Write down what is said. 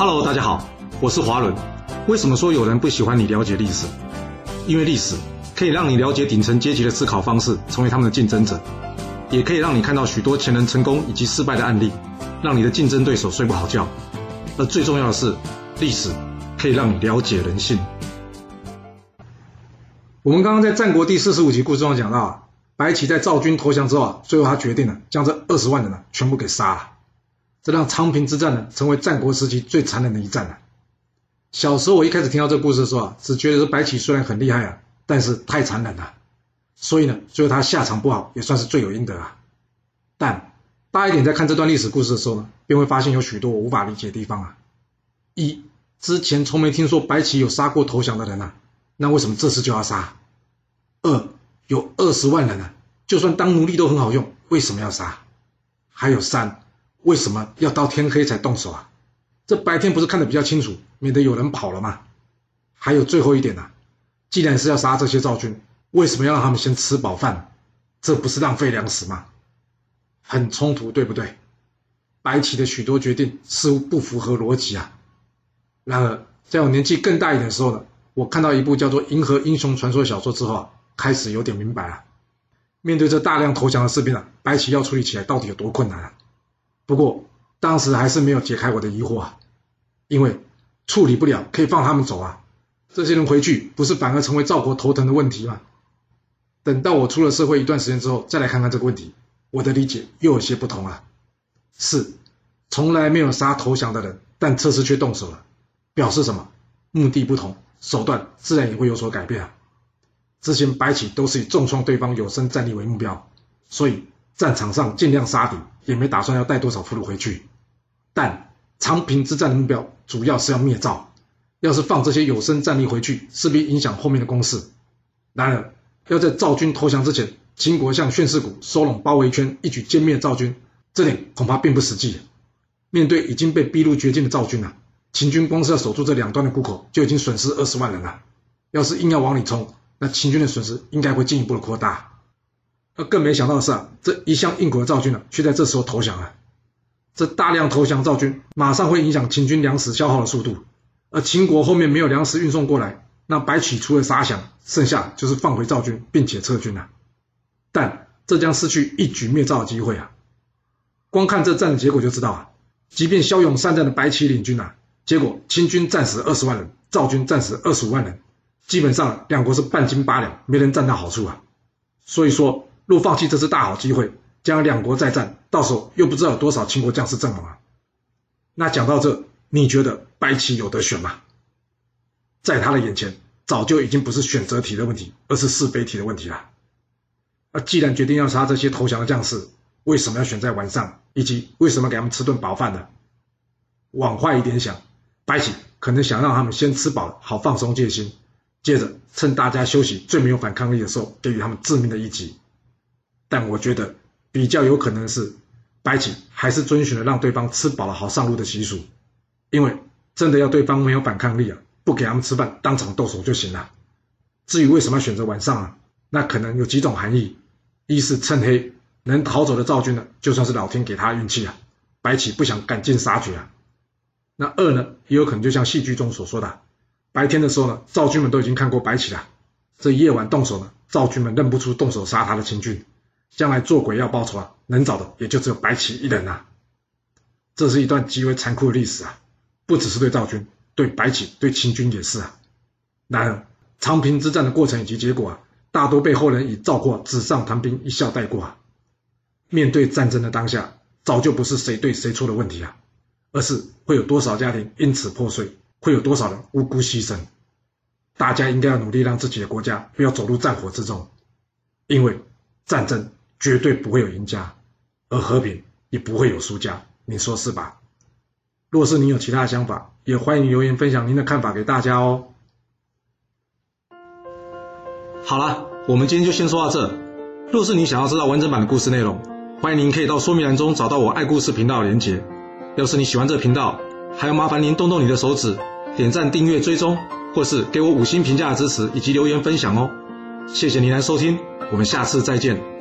Hello，大家好，我是华伦。为什么说有人不喜欢你了解历史？因为历史可以让你了解顶层阶级的思考方式，成为他们的竞争者，也可以让你看到许多前人成功以及失败的案例，让你的竞争对手睡不好觉。而最重要的是，历史可以让你了解人性。我们刚刚在战国第四十五集故事中讲到啊，白起在赵军投降之后啊，最后他决定了将这二十万人呢全部给杀了。让昌平之战呢，成为战国时期最残忍的一战了。小时候我一开始听到这个故事的时候啊，只觉得说白起虽然很厉害啊，但是太残忍了，所以呢，最后他下场不好，也算是罪有应得啊。但大一点在看这段历史故事的时候呢，便会发现有许多我无法理解的地方啊。一，之前从没听说白起有杀过投降的人啊，那为什么这次就要杀？二，有二十万人啊，就算当奴隶都很好用，为什么要杀？还有三。为什么要到天黑才动手啊？这白天不是看得比较清楚，免得有人跑了吗？还有最后一点呢，既然是要杀这些赵军，为什么要让他们先吃饱饭？这不是浪费粮食吗？很冲突，对不对？白起的许多决定似乎不符合逻辑啊。然而，在我年纪更大一点的时候呢，我看到一部叫做《银河英雄传说》小说之后啊，开始有点明白了。面对这大量投降的士兵啊，白起要处理起来到底有多困难啊？不过当时还是没有解开我的疑惑啊，因为处理不了，可以放他们走啊。这些人回去不是反而成为赵国头疼的问题吗？等到我出了社会一段时间之后，再来看看这个问题，我的理解又有些不同了。四从来没有杀投降的人，但这次却动手了，表示什么？目的不同，手段自然也会有所改变啊。之前白起都是以重创对方有生战力为目标，所以。战场上尽量杀敌，也没打算要带多少俘虏回去。但长平之战的目标主要是要灭赵，要是放这些有生战力回去，势必影响后面的攻势。然而，要在赵军投降之前，秦国向炫氏谷收拢包围圈，一举歼灭赵军，这点恐怕并不实际。面对已经被逼入绝境的赵军啊，秦军光是要守住这两端的谷口，就已经损失二十万人了。要是硬要往里冲，那秦军的损失应该会进一步的扩大。那更没想到的是啊，这一向硬骨的赵军呢，却在这时候投降了。这大量投降赵军，马上会影响秦军粮食消耗的速度。而秦国后面没有粮食运送过来，那白起除了杀降，剩下就是放回赵军，并且撤军了。但这将失去一举灭赵的机会啊！光看这战的结果就知道啊，即便骁勇善战的白起领军啊，结果秦军战死二十万人，赵军战死二十五万人，基本上两国是半斤八两，没人占到好处啊。所以说。若放弃这次大好机会，将两国再战，到时候又不知道有多少秦国将士阵亡啊！那讲到这，你觉得白起有得选吗？在他的眼前，早就已经不是选择题的问题，而是是非题的问题了。而既然决定要杀这些投降的将士，为什么要选在晚上？以及为什么给他们吃顿饱饭呢？往坏一点想，白起可能想让他们先吃饱，好放松戒心，接着趁大家休息、最没有反抗力的时候，给予他们致命的一击。但我觉得比较有可能是，白起还是遵循了让对方吃饱了好上路的习俗，因为真的要对方没有反抗力啊，不给他们吃饭，当场动手就行了。至于为什么要选择晚上啊，那可能有几种含义：一是趁黑能逃走的赵军呢，就算是老天给他运气啊，白起不想赶尽杀绝啊。那二呢，也有可能就像戏剧中所说的，白天的时候呢，赵军们都已经看过白起了，这夜晚动手呢，赵军们认不出动手杀他的秦军。将来做鬼要报仇啊，能找的也就只有白起一人啊。这是一段极为残酷的历史啊，不只是对赵军，对白起，对秦军也是啊。然而，长平之战的过程以及结果啊，大多被后人以赵括纸上谈兵一笑带过啊。面对战争的当下，早就不是谁对谁错的问题啊，而是会有多少家庭因此破碎，会有多少人无辜牺牲。大家应该要努力让自己的国家不要走入战火之中，因为战争。绝对不会有赢家，而和平也不会有输家，你说是吧？若是你有其他想法，也欢迎留言分享您的看法给大家哦。好了，我们今天就先说到这。若是你想要知道完整版的故事内容，欢迎您可以到说明栏中找到我爱故事频道的连结。要是你喜欢这个频道，还要麻烦您动动你的手指，点赞、订阅、追踪，或是给我五星评价的支持以及留言分享哦。谢谢您来收听，我们下次再见。